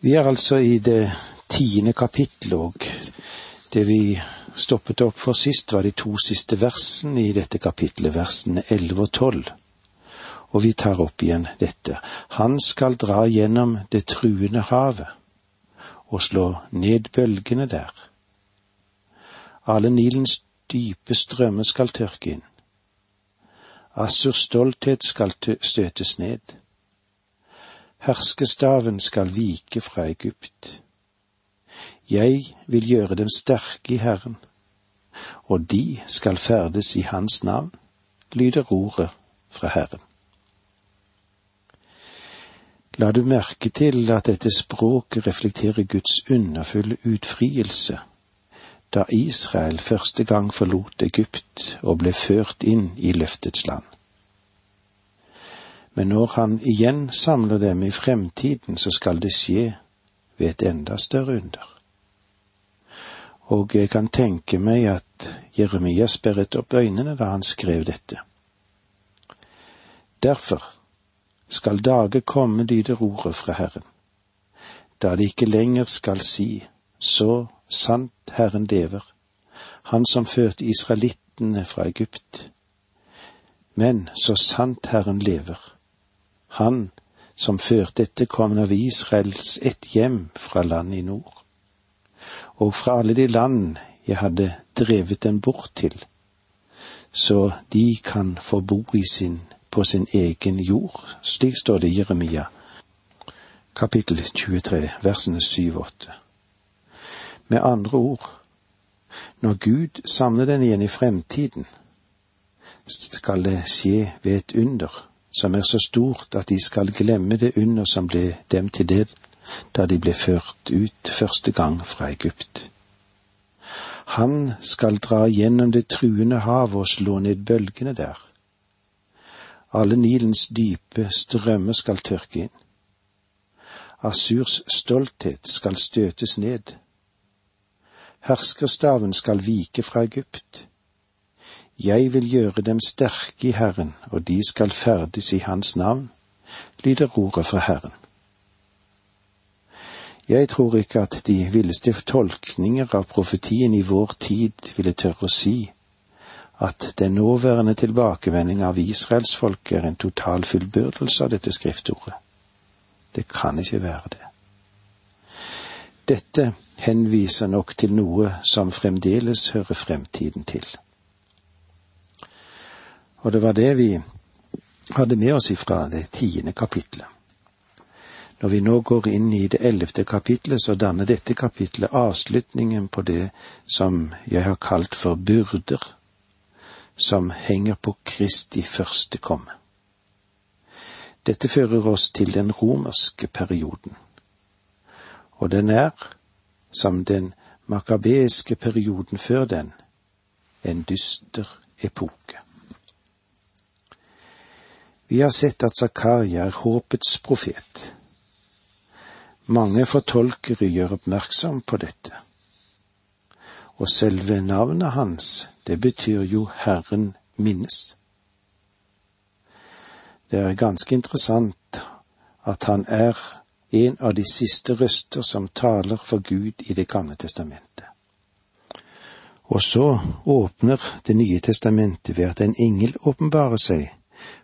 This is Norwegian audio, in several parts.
Vi er altså i det tiende kapittel, og det vi stoppet opp for sist, var de to siste versene i dette kapittelet, versene elleve og tolv. Og vi tar opp igjen dette. Han skal dra gjennom det truende havet og slå ned bølgene der. Alle Nilens dype strømmer skal tørke inn. Assurs stolthet skal støtes ned Herskestaven skal vike fra Egypt. Jeg vil gjøre dem sterke i Herren, og de skal ferdes i Hans navn, lyder ordet fra Herren. La du merke til at dette språket reflekterer Guds underfulle utfrielse da Israel første gang forlot Egypt og ble ført inn i løftets land men når han igjen samler dem i fremtiden, så skal det skje ved et enda større under. Og jeg kan tenke meg at Jeremia sperret opp øynene da han skrev dette. Derfor skal dager komme, lyder ordet fra Herren, da de ikke lenger skal si, så sant Herren lever, Han som førte israelittene fra Egypt. Men så sant Herren lever, han som førte etterkommerne av Israels ett hjem fra landet i nord, og fra alle de land jeg hadde drevet dem bort til, så de kan få bo sin, på sin egen jord. Slik står det i Jeremia, kapittel 23, versene 7 og 8. Med andre ord, når Gud samler den igjen i fremtiden, skal det skje ved et under som er så stort at de skal glemme det under som ble dem til del da de ble ført ut første gang fra Egypt. Han skal dra gjennom det truende havet og slå ned bølgene der. Alle Nilens dype strømmer skal tørke inn. Asurs stolthet skal støtes ned. Herskerstaven skal vike fra Egypt. Jeg vil gjøre dem sterke i Herren, og de skal ferdes i Hans navn, lyder ordet fra Herren. Jeg tror ikke at de villeste tolkninger av profetien i vår tid ville tørre å si at den nåværende tilbakevending av israelsfolket er en total fullbyrdelse av dette skriftordet. Det kan ikke være det. Dette henviser nok til noe som fremdeles hører fremtiden til. Og det var det vi hadde med oss ifra det tiende kapitlet. Når vi nå går inn i det ellevte kapitlet, så danner dette kapitlet avslutningen på det som jeg har kalt for byrder, som henger på Kristi første komme. Dette fører oss til den romerske perioden, og den er, som den makabeiske perioden før den, en dyster epoke. Vi har sett at Zakaria er håpets profet. Mange fortolkere gjør oppmerksom på dette. Og selve navnet hans, det betyr jo Herren minnes. Det er ganske interessant at han er en av de siste røster som taler for Gud i Det gamle testamentet. Og så åpner Det nye testamentet ved at en engel åpenbarer seg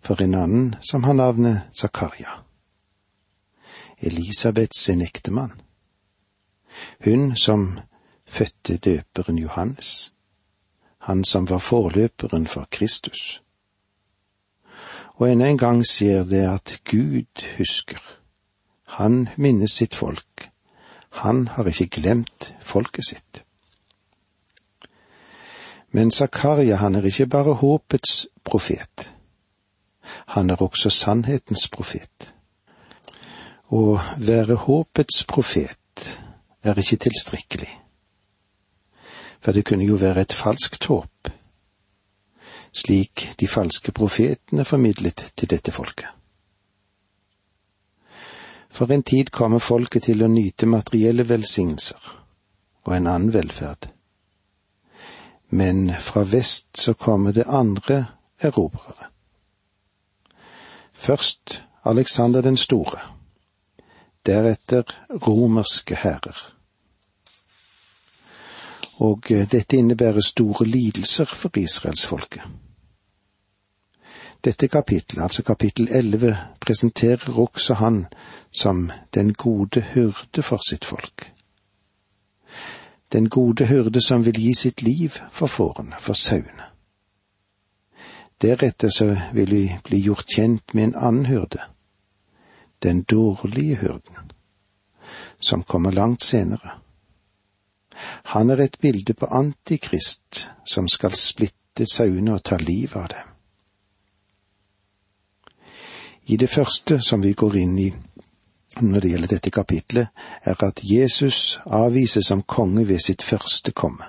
for en annen som har navnet Zakaria. Elisabeths ektemann. Hun som fødte døperen Johannes, han som var forløperen for Kristus. Og enda en gang sier det at Gud husker. Han minnes sitt folk. Han har ikke glemt folket sitt. Men Zakaria, han er ikke bare håpets profet han er også sannhetens profet. Å være håpets profet er ikke tilstrekkelig, for det kunne jo være et falskt håp, slik de falske profetene formidlet til dette folket. For en tid kommer folket til å nyte materielle velsignelser og en annen velferd. Men fra vest så kommer det andre erobrere. Først Alexander den store. deretter romerske hærer. Og eh, dette innebærer store lidelser for israelsfolket. Dette kapittelet, altså kapittel elleve, presenterer også han som den gode hyrde for sitt folk. Den gode hyrde som vil gi sitt liv for fårene, for sauene. Deretter så vil vi bli gjort kjent med en annen hyrde, den dårlige hyrden, som kommer langt senere. Han er et bilde på Antikrist, som skal splitte sauene og ta livet av dem. I det første som vi går inn i når det gjelder dette kapitlet, er at Jesus avvises som konge ved sitt første komme.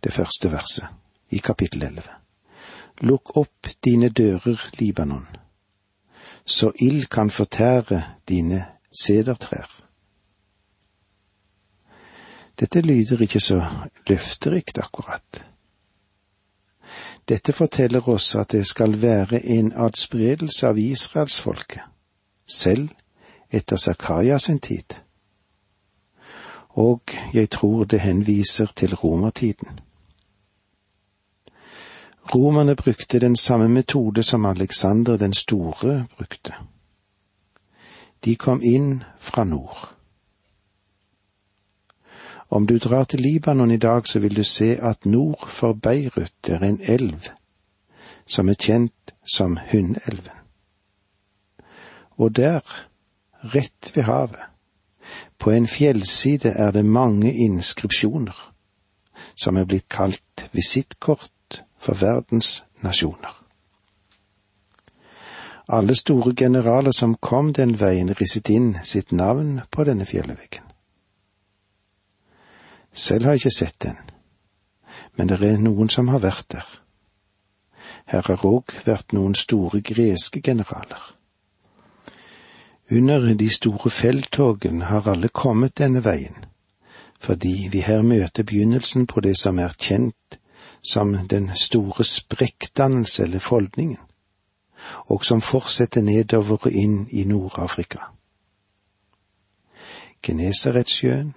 Det første verset i kapittel elleve. Lukk opp dine dører, Libanon, så ild kan fortære dine sedertrær. Dette lyder ikke så løfterikt akkurat. Dette forteller oss at det skal være en adspredelse av israelsfolket, selv etter Zakaria sin tid. Og jeg tror det henviser til romertiden. Romerne brukte den samme metode som Alexander den store brukte. De kom inn fra nord. Om du drar til Libanon i dag, så vil du se at nord for Beirut er en elv som er kjent som Hundelven. Og der, rett ved havet, på en fjellside er det mange inskripsjoner som er blitt kalt visittkort for verdens nasjoner. Alle store generaler som kom den veien, risset inn sitt navn på denne fjellveggen. Selv har jeg ikke sett den, men det er noen som har vært der. Her har òg vært noen store greske generaler. Under de store felttogene har alle kommet denne veien, fordi vi her møter begynnelsen på det som er kjent som den store sprekkdannelse eller foldningen, og som fortsetter nedover og inn i Nord-Afrika. Genesaretsjøen,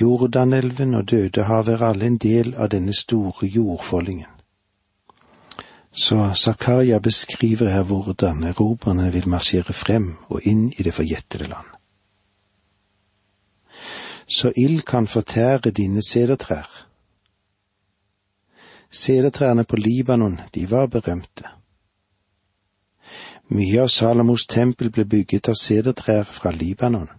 Jordanelven og Dødehavet er alle en del av denne store jordfoldingen. Så Zakaria beskriver her hvordan erobrerne vil marsjere frem og inn i det forjettede land. Så ild kan fortære dine sedertrær. Sedertrærne på Libanon, de var berømte. Mye av Salomos tempel ble bygget av sedertrær fra Libanon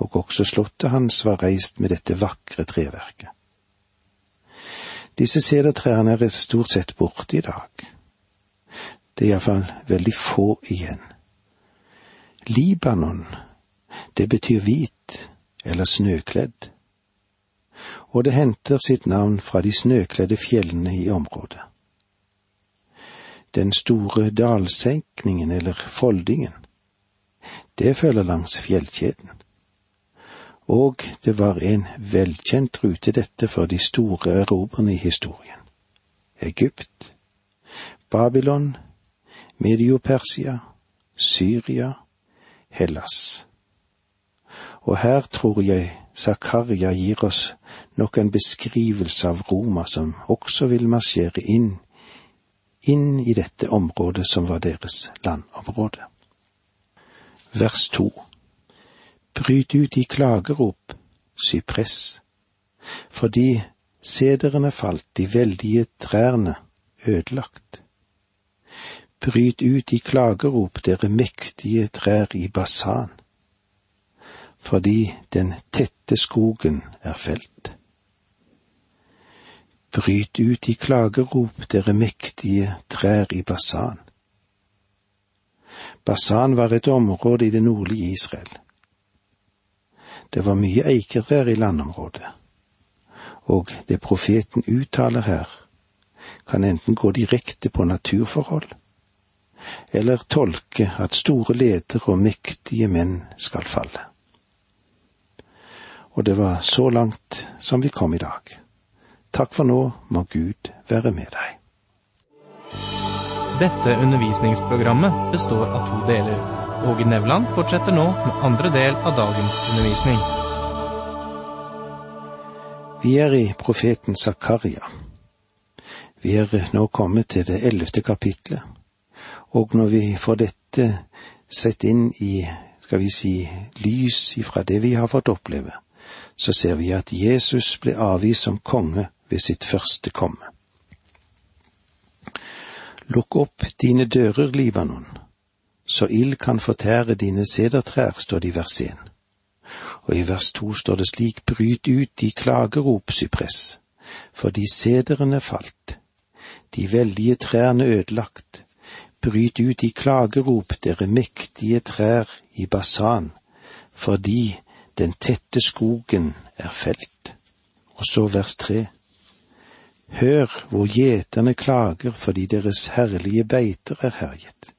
og også slottet hans var reist med dette vakre treverket. Disse sedertrærne er stort sett borte i dag. Det er iallfall veldig få igjen. Libanon, det betyr hvit eller snøkledd, og det henter sitt navn fra de snøkledde fjellene i området. Den store dalsenkningen eller foldingen, det følger langs fjellkjeden og det var en velkjent rute dette for de store erobrerne i historien. Egypt, Babylon, Mediopersia, Syria, Hellas. Og her tror jeg Zakaria gir oss nok en beskrivelse av Roma som også vil marsjere inn, inn i dette området som var deres landområde. Vers to. Bryt ut i klagerop, sypress, fordi sederne falt, de veldige trærne ødelagt. Bryt ut i klagerop, dere mektige trær i basan, fordi den tette skogen er felt. Bryt ut i klagerop, dere mektige trær i Basan. Basan var et område i det nordlige Israel. Det var mye eikertrær i landområdet, og det profeten uttaler her, kan enten gå direkte på naturforhold, eller tolke at store ledere og mektige menn skal falle. Og det var så langt som vi kom i dag. Takk for nå, må Gud være med deg. Dette undervisningsprogrammet består av to deler. Åge Nevland fortsetter nå med andre del av dagens undervisning. Vi er i profeten Zakaria. Vi er nå kommet til det ellevte kapitlet, og når vi får dette sett inn i, skal vi si, lys ifra det vi har fått oppleve, så ser vi at Jesus ble avvist som konge ved sitt første komme. Lukk opp dine dører, Libanon, så ild kan fortære dine sedertrær, står det i vers 1. Og i vers 2 står det slik, bryt ut i klagerop, sypress, fordi sederne falt, de veldige trærne ødelagt, bryt ut i klagerop, dere mektige trær i Basan, fordi den tette skogen er felt. Og så vers tre. Hør hvor gjeterne klager fordi deres herlige beiter er herjet.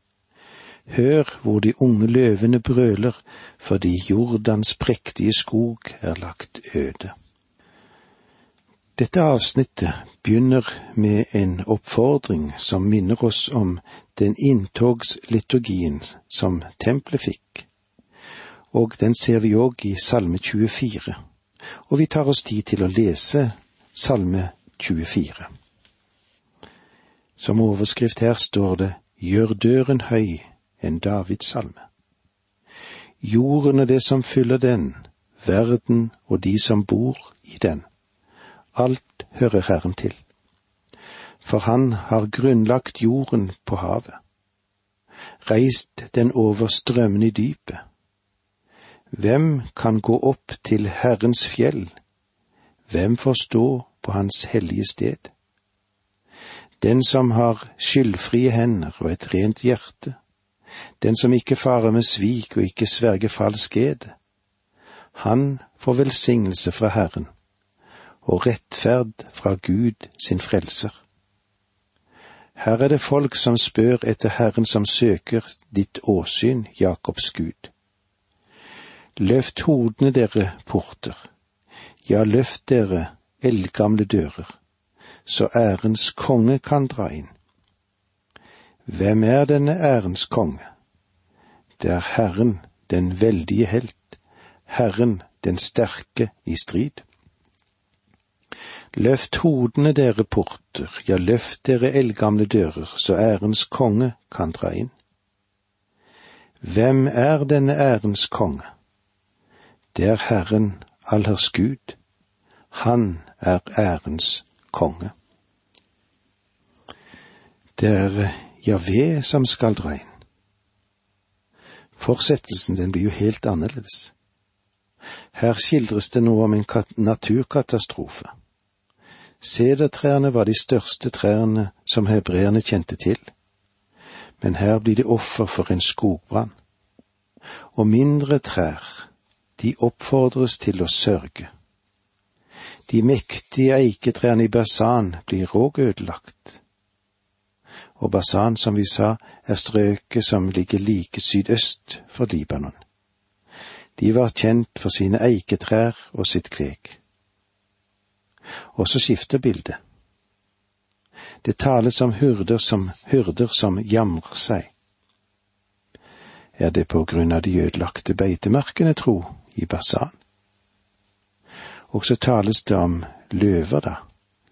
Hør hvor de unge løvene brøler fordi Jordans prektige skog er lagt øde. Dette avsnittet begynner med en oppfordring som minner oss om den inntogsliturgien som tempelet fikk, og den ser vi òg i Salme 24, og vi tar oss tid til å lese Salme 24. Som overskrift her står det Gjør døren høy, en Davids-salme. Jorden og det som fyller den, verden og de som bor i den. Alt hører Herren til. For han har grunnlagt jorden på havet, reist den over strømmene i dypet. Hvem kan gå opp til Herrens fjell? Hvem får stå på Hans hellige sted? Den som har skyldfrie hender og et rent hjerte, den som ikke farer med svik og ikke sverger falsk ed, han får velsignelse fra Herren og rettferd fra Gud sin frelser. Her er det folk som spør etter Herren som søker ditt åsyn, Jakobs Gud. Løft hodene dere porter, ja, løft dere eldgamle dører, så ærens konge kan dra inn. Hvem er denne ærens konge? Det er Herren, den veldige helt, Herren, den sterke i strid. Løft hodene dere porter, ja, løft dere eldgamle dører, så ærens konge kan dra inn. Hvem er denne ærens konge? Det er Herren allers Gud. Han er ærens konge. Det er Javé som skal dra inn. Fortsettelsen den blir jo helt annerledes. Her skildres det noe om en naturkatastrofe. Sedertrærne var de største trærne som hebreerne kjente til, men her blir de offer for en skogbrann. Og mindre trær, de oppfordres til å sørge. De mektige eiketrærne i Basan blir òg ødelagt. Og Basan, som vi sa, er strøket som ligger like sydøst for Libanon. De var kjent for sine eiketrær og sitt kveg. Og så skifter bildet. Det tales om hyrder som, hyrder som jamrer seg. Er det på grunn av de ødelagte beitemarkene, tro, i Basan? Og så tales det om løver, da,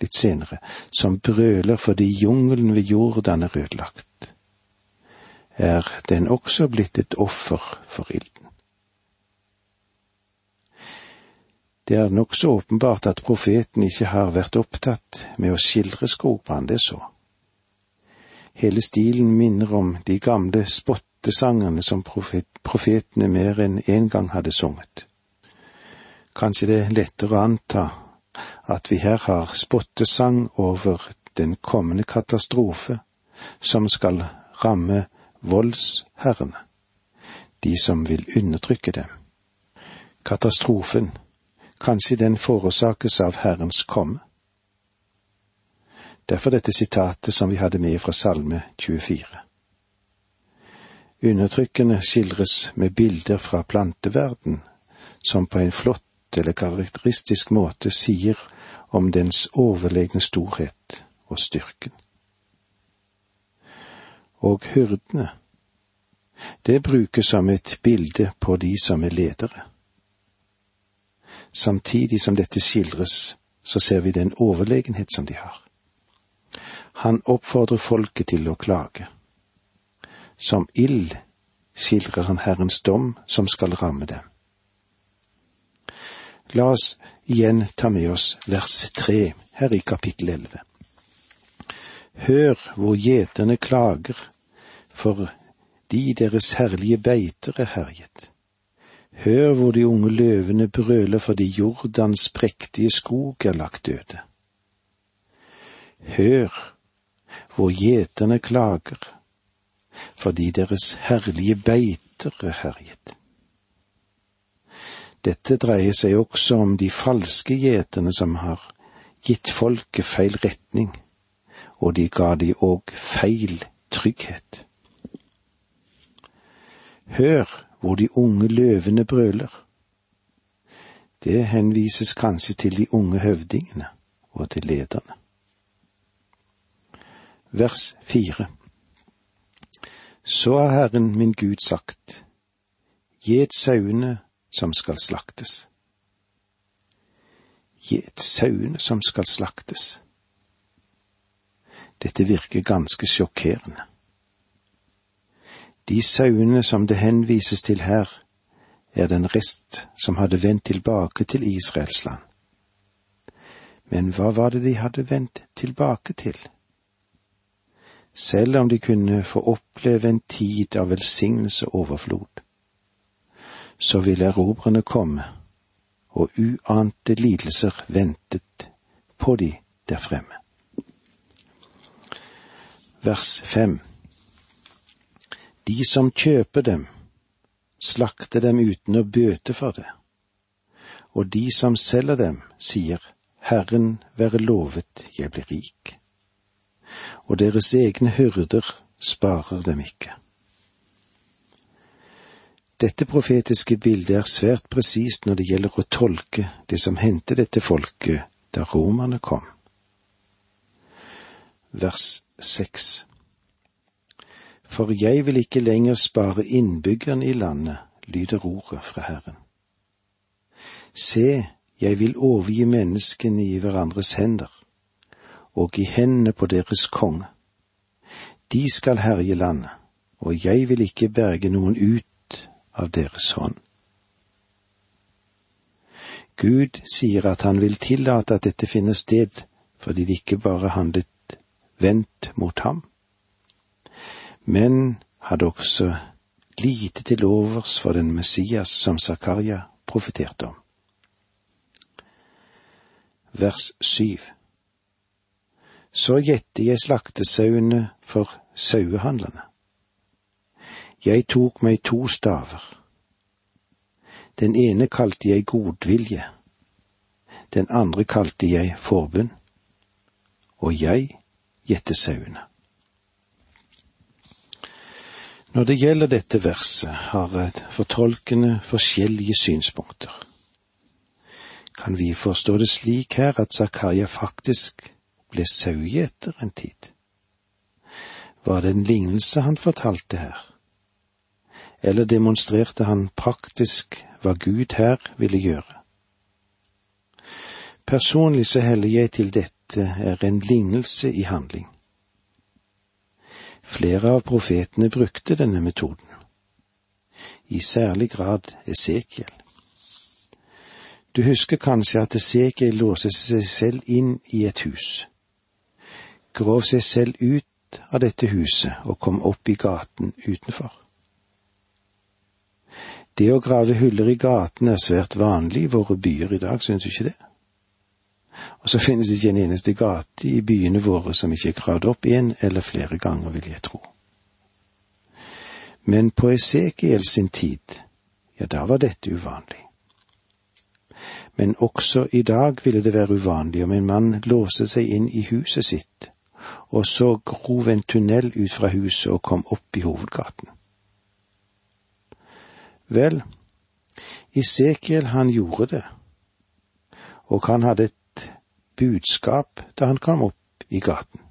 litt senere, som brøler fordi jungelen ved Jordan er ødelagt. Er den også blitt et offer for ilden? Det er nokså åpenbart at profeten ikke har vært opptatt med å skildre skogbrann, det så. Hele stilen minner om de gamle spottesangene som profet, profetene mer enn én en gang hadde sunget. Kanskje det er lettere å anta at vi her har spottesang over den kommende katastrofe som skal ramme voldsherrene, de som vil undertrykke dem. Katastrofen Kanskje den forårsakes av Herrens komme. Derfor dette sitatet som vi hadde med fra Salme 24. Undertrykkene skildres med bilder fra planteverden, som på en flott eller karakteristisk måte sier om dens overlegne storhet og styrken. Og hyrdene, Det brukes som et bilde på de som er ledere. Samtidig som dette skildres, så ser vi den overlegenhet som de har. Han oppfordrer folket til å klage. Som ild skildrer han Herrens dom som skal ramme dem. La oss igjen ta med oss vers tre her i kapittel elleve. Hør hvor gjeterne klager, for de deres herlige beiter er herjet. Hør hvor de unge løvene brøler fordi Jordans prektige skog er lagt døde. Hør hvor gjeterne klager, fordi deres herlige beiter er herjet. Dette dreier seg også om de falske gjeterne som har gitt folket feil retning, og de ga de òg feil trygghet. Hør hvor de unge løvene brøler. Det henvises kanskje til de unge høvdingene og til lederne. Vers fire. Så har Herren min Gud sagt, Gjet sauene som skal slaktes. Gjet sauene som skal slaktes. Dette virker ganske sjokkerende. De sauene som det henvises til her, er den rest som hadde vendt tilbake til Israels land. Men hva var det de hadde vendt tilbake til? Selv om de kunne få oppleve en tid av velsignelse og overflod, så ville erobrerne komme, og uante lidelser ventet på de der fremme. Vers fem de som kjøper dem, slakter dem uten å bøte for det, og de som selger dem, sier Herren være lovet, jeg blir rik. Og deres egne hyrder sparer dem ikke. Dette profetiske bildet er svært presist når det gjelder å tolke det som hendte dette folket da romerne kom. Vers seks for jeg vil ikke lenger spare innbyggerne i landet, lyder ordet fra Herren. Se, jeg vil overgi menneskene i hverandres hender, og i hendene på deres konge. De skal herje landet, og jeg vil ikke berge noen ut av deres hånd. Gud sier at han vil tillate at dette finner sted fordi de ikke bare handlet vendt mot ham, men hadde også lite til overs for den Messias som Zakaria profeterte om. Vers syv Så gjette jeg slaktesauene for sauehandlerne. Jeg tok meg to staver. Den ene kalte jeg godvilje, den andre kalte jeg forbund, og jeg gjette sauene. Når det gjelder dette verset, har fortolkene forskjellige synspunkter. Kan vi forstå det slik her at Zakaria faktisk ble sauegjeter en tid? Var det en lignelse han fortalte her? Eller demonstrerte han praktisk hva Gud her ville gjøre? Personlig så heller jeg til dette er en lignelse i handling. Flere av profetene brukte denne metoden, i særlig grad Esekiel. Du husker kanskje at Esekiel låste seg selv inn i et hus, grov seg selv ut av dette huset og kom opp i gaten utenfor. Det å grave huller i gaten er svært vanlig i våre byer i dag, synes du ikke det? Og så finnes det ikke en eneste gate i byene våre som ikke er gravd opp en eller flere ganger, vil jeg tro. Men på Esekiel sin tid, ja, da var dette uvanlig. Men også i dag ville det være uvanlig om en mann låste seg inn i huset sitt, og så grov en tunnel ut fra huset og kom opp i hovedgaten. Vel, Isekiel han gjorde det, og han hadde et budskap da han kom opp i gaten.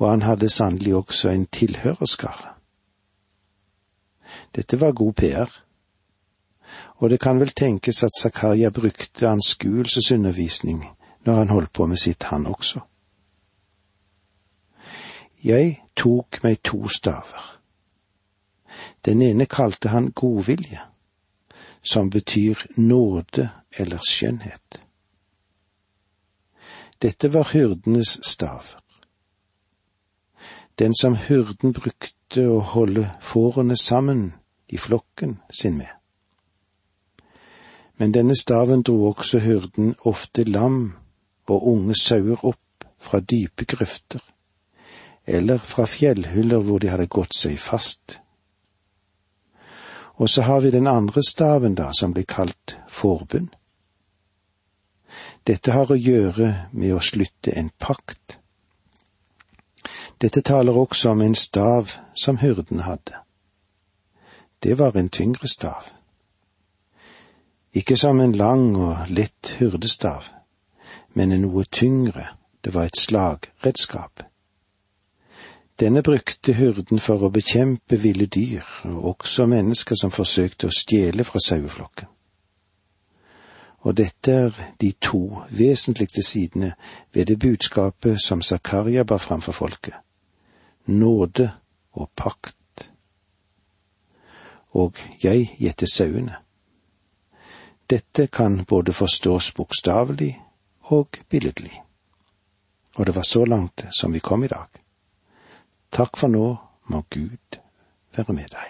Og han hadde sannelig også en tilhørerskare. Dette var god PR. Og det kan vel tenkes at Zakaria brukte anskuelsesundervisning når han holdt på med sitt, han også. Jeg tok meg to staver. Den ene kalte han godvilje, som betyr nåde eller skjønnhet. Dette var hyrdenes staver. Den som hyrden brukte å holde fårene sammen i flokken sin med. Men denne staven dro også hyrden ofte lam og unge sauer opp fra dype grøfter, eller fra fjellhyller hvor de hadde gått seg fast. Og så har vi den andre staven, da, som blir kalt forbund. Dette har å gjøre med å slutte en pakt. Dette taler også om en stav som hyrden hadde. Det var en tyngre stav. Ikke som en lang og lett hyrdestav, men en noe tyngre, det var et slagredskap. Denne brukte hyrden for å bekjempe ville dyr, og også mennesker som forsøkte å stjele fra saueflokken. Og dette er de to vesentligste sidene ved det budskapet som Zakaria bar fram for folket. Nåde og pakt. Og jeg gjetter sauene. Dette kan både forstås bokstavelig og billedlig. Og det var så langt som vi kom i dag. Takk for nå, må Gud være med deg.